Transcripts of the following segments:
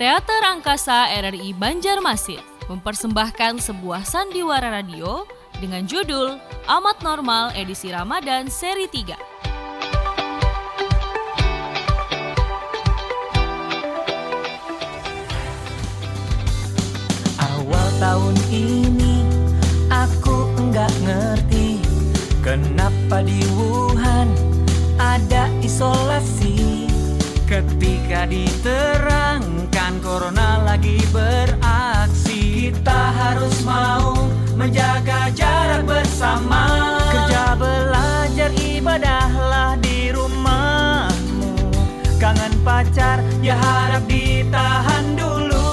Teater Angkasa RRI Banjarmasin mempersembahkan sebuah sandiwara radio dengan judul Amat Normal edisi Ramadan seri 3. Awal tahun ini aku enggak ngerti Kenapa di Wuhan ada isolasi Ketika diterangkan corona lagi beraksi Kita harus mau menjaga jarak bersama Kerja belajar ibadahlah di rumahmu Kangen pacar ya harap ditahan dulu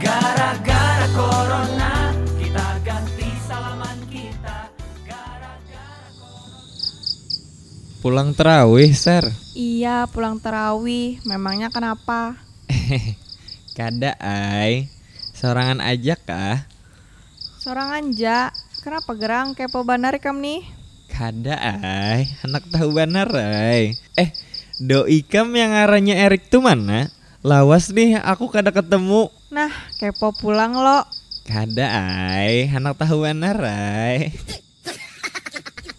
Gara-gara corona kita ganti salaman kita Gara-gara Pulang terawih, Ser. Iya, pulang terawih. Memangnya kenapa? Kada, ay. Sorangan aja kah? Seorang anja. Kenapa gerang kepo banar kam nih? Kada, ay. Anak tahu benar, ay. Eh, doi kam yang arahnya Erik tuh mana? Lawas nih, aku kada ketemu. Nah, kepo pulang lo. Kada, ay. Anak tahu benar, ay.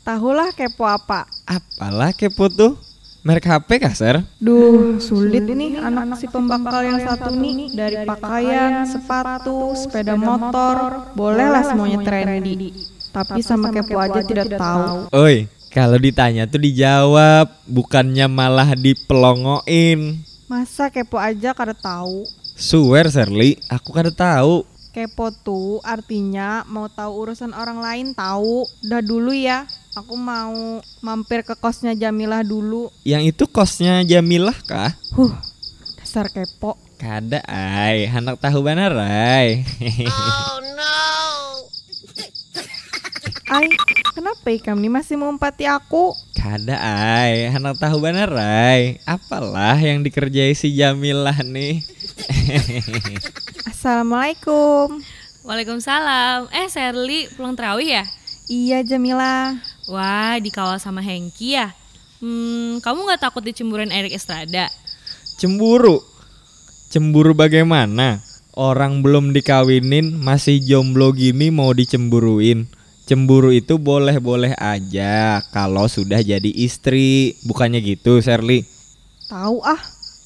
Tahulah kepo apa? Apalah kepo tuh? Merek HP kah, Ser? Duh, sulit nih anak si pembakal yang satu nih dari pakaian, sepatu, sepeda motor, bolehlah semuanya trendy. Tapi sama kepo aja tidak tahu. Oi, kalau ditanya tuh dijawab, bukannya malah dipelongoin. Masa kepo aja kada tahu? Swear, Serly, aku kada tahu. Kepo tuh artinya mau tahu urusan orang lain tahu. Udah dulu ya. Aku mau mampir ke kosnya Jamilah dulu. Yang itu kosnya Jamilah kah? Huh, dasar kepo. Kada ay, anak tahu benar ay. Ay, kenapa ikam nih masih mengumpati aku? Kada ay, anak tahu benar ay. Apalah yang dikerjai si Jamilah nih? Assalamualaikum. Waalaikumsalam. Eh, Serly pulang terawih ya? Iya Jamila. Wah, dikawal sama Hengki ya? Hmm, kamu nggak takut dicemburuin Erik Estrada? Cemburu. Cemburu bagaimana? Orang belum dikawinin masih jomblo gini mau dicemburuin. Cemburu itu boleh-boleh aja kalau sudah jadi istri. Bukannya gitu, Serly? Tahu ah,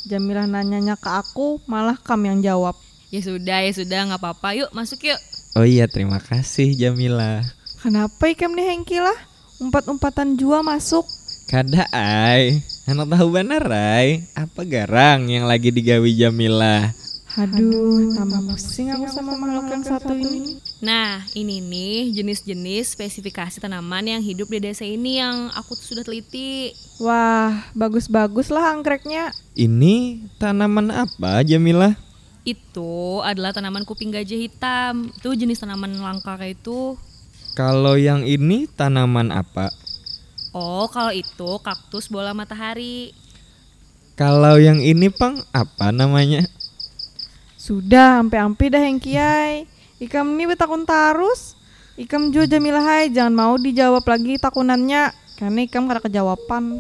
Jamilah nanyanya ke aku, malah kam yang jawab. Ya sudah, ya sudah, nggak apa-apa. Yuk, masuk yuk. Oh iya, terima kasih Jamila. Kenapa ikam nih Hengki lah? Umpat-umpatan jua masuk. Kada ay, anak tahu benar ay. Apa garang yang lagi digawi Jamila? Aduh, tambah pusing aku sama makhluk yang satu ini. Nah, ini nih jenis-jenis spesifikasi tanaman yang hidup di desa ini yang aku sudah teliti. Wah, bagus-bagus lah angkreknya. Ini tanaman apa Jamila? Itu adalah tanaman kuping gajah hitam. Itu jenis tanaman langka kayak itu. Kalau yang ini tanaman apa? Oh, kalau itu kaktus bola matahari. Kalau yang ini pang apa namanya? Sudah, ampe-ampe dah Hengki ay. Ikam ini betakun tarus. Ikam jua Jamilah hai, jangan mau dijawab lagi takunannya. Karena ikam kada kejawaban.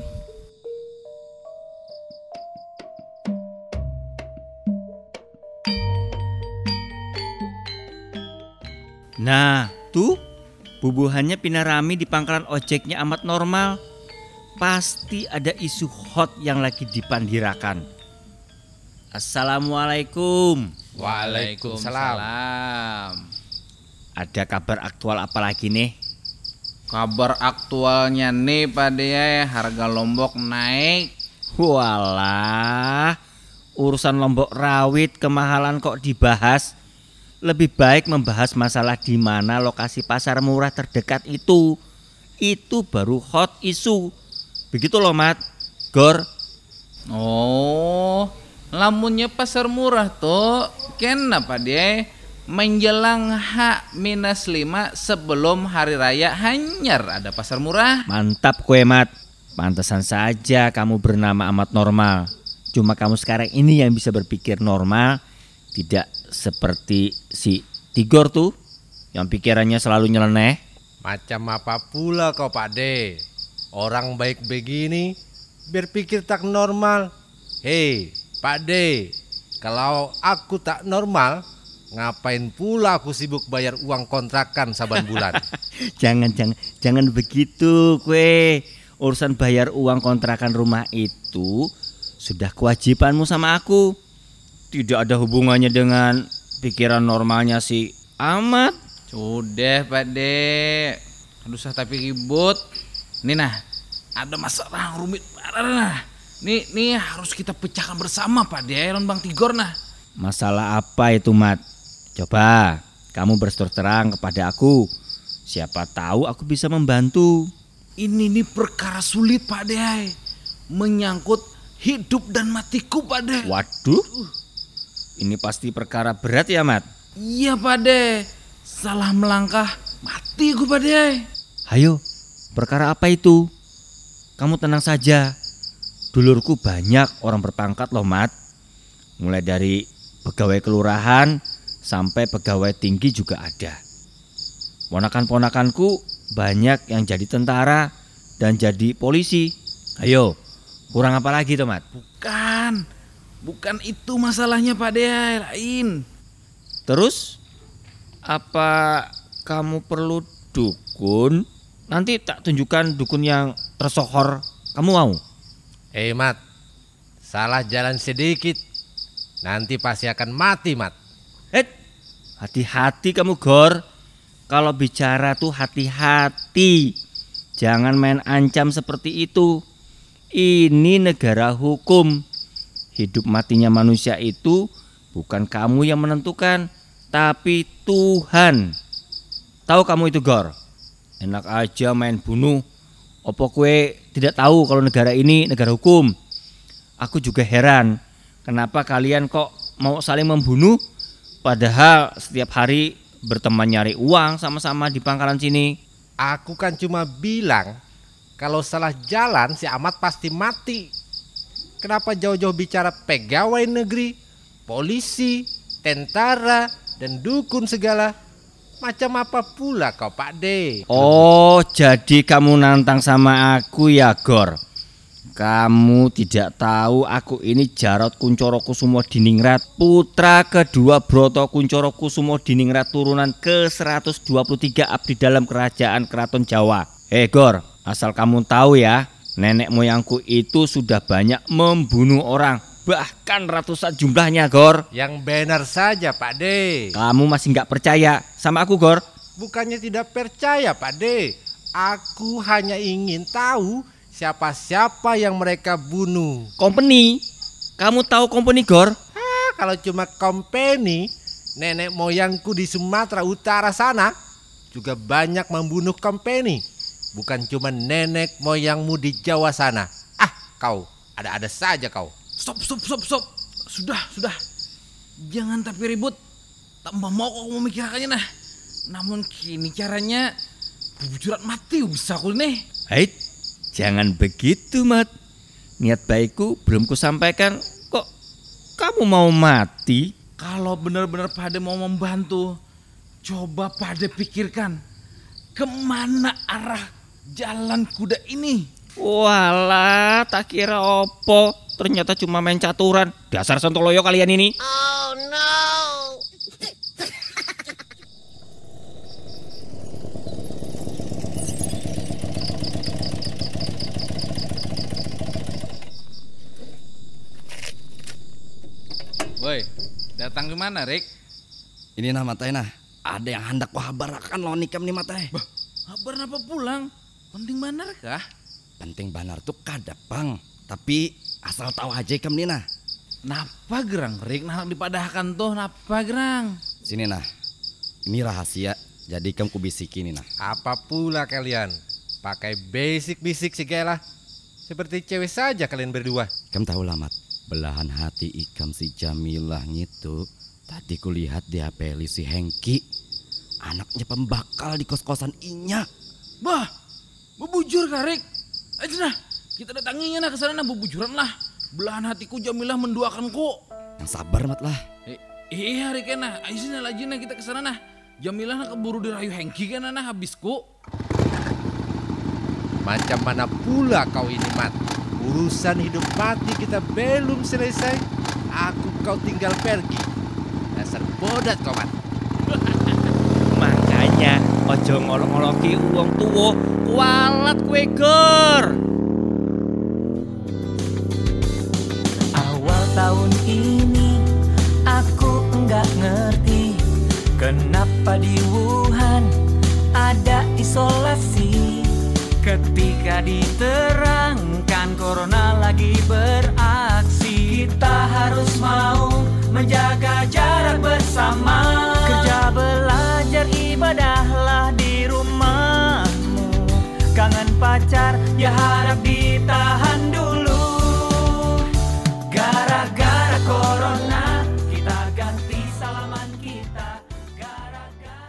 Nah, tuh bubuhannya pinarami di pangkalan ojeknya amat normal. Pasti ada isu hot yang lagi dipandirakan. Assalamualaikum. Waalaikumsalam. Ada kabar aktual apa lagi nih? Kabar aktualnya nih Pak ya harga lombok naik. Walah, urusan lombok rawit kemahalan kok dibahas. Lebih baik membahas masalah di mana lokasi pasar murah terdekat itu. Itu baru hot isu. Begitu loh, Mat. Gor, Oh, lamunnya pasar murah tuh kenapa dia menjelang H minus 5 sebelum hari raya hanyar ada pasar murah. Mantap kue mat Pantesan saja kamu bernama amat normal Cuma kamu sekarang ini yang bisa berpikir normal Tidak seperti si Tigor tuh Yang pikirannya selalu nyeleneh Macam apa pula kau Pak De? Orang baik begini berpikir tak normal. Hei, Pak De, Kalau aku tak normal, ngapain pula aku sibuk bayar uang kontrakan saban bulan? Jangan jangan jangan begitu kue. Urusan bayar uang kontrakan rumah itu sudah kewajibanmu sama aku. Tidak ada hubungannya dengan pikiran normalnya si Amat. Sudah Pak De. Aduh usah tapi ribut. Nih nah, ada masalah yang rumit parah nah. Nih, nih harus kita pecahkan bersama Pak De, lawan Bang Tigor nah. Masalah apa itu, Mat? Coba kamu berterus terang kepada aku. Siapa tahu aku bisa membantu. Ini nih perkara sulit Pak De. Menyangkut hidup dan matiku Pak De. Waduh. Ini pasti perkara berat ya, Mat? Iya Pak De. Salah melangkah, mati gue Pak De. Hayo, perkara apa itu? Kamu tenang saja. Dulurku banyak orang berpangkat loh, Mat. Mulai dari pegawai kelurahan sampai pegawai tinggi juga ada. Ponakan-ponakanku banyak yang jadi tentara dan jadi polisi. Ayo, kurang apa lagi tuh, Mat? Bukan. Bukan itu masalahnya Pak De, lain. Terus apa kamu perlu dukun? Nanti tak tunjukkan dukun yang tersohor. Kamu mau? Eh Mat, salah jalan sedikit. Nanti pasti akan mati Mat. Eh, hati-hati kamu Gor. Kalau bicara tuh hati-hati. Jangan main ancam seperti itu. Ini negara hukum. Hidup matinya manusia itu bukan kamu yang menentukan, tapi Tuhan. Tahu kamu itu Gor? Enak aja main bunuh. Opo kue tidak tahu kalau negara ini negara hukum? Aku juga heran. Kenapa kalian kok mau saling membunuh? Padahal setiap hari berteman nyari uang sama-sama di pangkalan sini. Aku kan cuma bilang kalau salah jalan si Amat pasti mati. Kenapa jauh-jauh bicara pegawai negeri, polisi, tentara, dan dukun segala? Macam apa pula kau Pak D? Oh, jadi kamu nantang sama aku ya, Gor? Kamu tidak tahu aku ini Jarot Kuncoro Kusumo Diningrat, putra kedua Broto Kuncoro Kusumo Diningrat turunan ke-123 abdi dalam kerajaan Keraton Jawa. Eh, Gor, asal kamu tahu ya, nenek moyangku itu sudah banyak membunuh orang, bahkan ratusan jumlahnya, Gor. Yang benar saja Pak D. Kamu masih nggak percaya sama aku, Gor? Bukannya tidak percaya Pak D. Aku hanya ingin tahu siapa-siapa yang mereka bunuh. Company. Kamu tahu company, Gor? Ah, kalau cuma company, nenek moyangku di Sumatera Utara sana juga banyak membunuh company. Bukan cuma nenek moyangmu di Jawa sana. Ah, kau ada-ada saja kau. Stop, stop, stop, stop. Sudah, sudah. Jangan tapi ribut. Tambah mau kok memikirkannya nah. Namun kini caranya bujuran mati bisa aku nih. Hei, jangan begitu, Mat. Niat baikku belum kusampaikan, kok kamu mau mati? Kalau benar-benar Pade mau membantu, coba Pade pikirkan ke mana arah jalan kuda ini. Walah, tak kira opo. Ternyata cuma main caturan. Dasar sontoloyo kalian ini. Woi, datang ke mana, Rick? Ini nah matai nah. Ada yang hendak wahabarakan lawan nikam nih matai. Kabar apa pulang? Penting benar kah? Penting banar tuh kada pang. Tapi asal tahu aja ikam nih nah. Napa gerang, Rick? Nah dipadahkan tuh, napa gerang? Sini nah. Ini rahasia. Jadi ikam kubisikin nih nah. Apa pula kalian? Pakai basic-basic segala. Seperti cewek saja kalian berdua. Ikam tahu lah mat. Belahan hati ikam si Jamilah gitu. Tadi kulihat di HP si Hengki. Anaknya pembakal di kos-kosan Inya. Bah, bebujur kah, Rick? Ayo nah, kita datanginya nah ke sana nah bebujuran lah. Belahan hatiku Jamilah mendoakanku. Yang sabar mat lah. Eh, iya, Rick nah. Ayo sini lagi nah kita ke sana nah. Jamilah nah keburu dirayu Hengki kan nah habisku. Macam mana pula kau ini, Mat? Urusan hidup mati kita belum selesai. aku kau tinggal pergi. Dasar bodat kau mat. Ojo ngolok-ngoloki uang tuwo kualat kue gor. Awal tahun ini aku enggak ngerti Kenapa di Wuhan ada isolasi Ketika diterangkan corona lagi beraksi Kita harus mau menjaga jarak bersama Kerja belajar ibadahlah di rumahmu. Kangen pacar ya harap ditahan dulu. Gara-gara corona kita ganti salaman kita. Gara-gara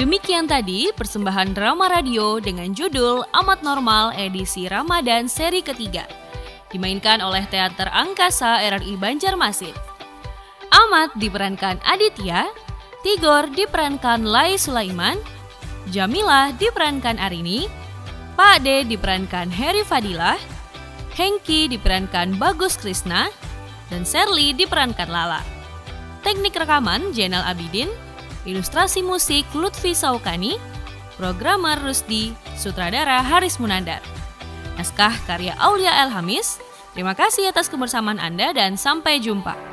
Demikian tadi persembahan drama radio dengan judul Amat Normal edisi Ramadan seri ketiga. Dimainkan oleh Teater Angkasa RRI Banjarmasin. Amat diperankan Aditya, Tigor diperankan Lai Sulaiman, Jamila diperankan Arini, Pak D diperankan Heri Fadilah, Hengki diperankan Bagus Krisna, dan Serly diperankan Lala. Teknik rekaman Jenal Abidin, ilustrasi musik Lutfi Saukani, programmer Rusdi, sutradara Haris Munandar. Naskah karya Aulia El Hamis. Terima kasih atas kebersamaan Anda dan sampai jumpa.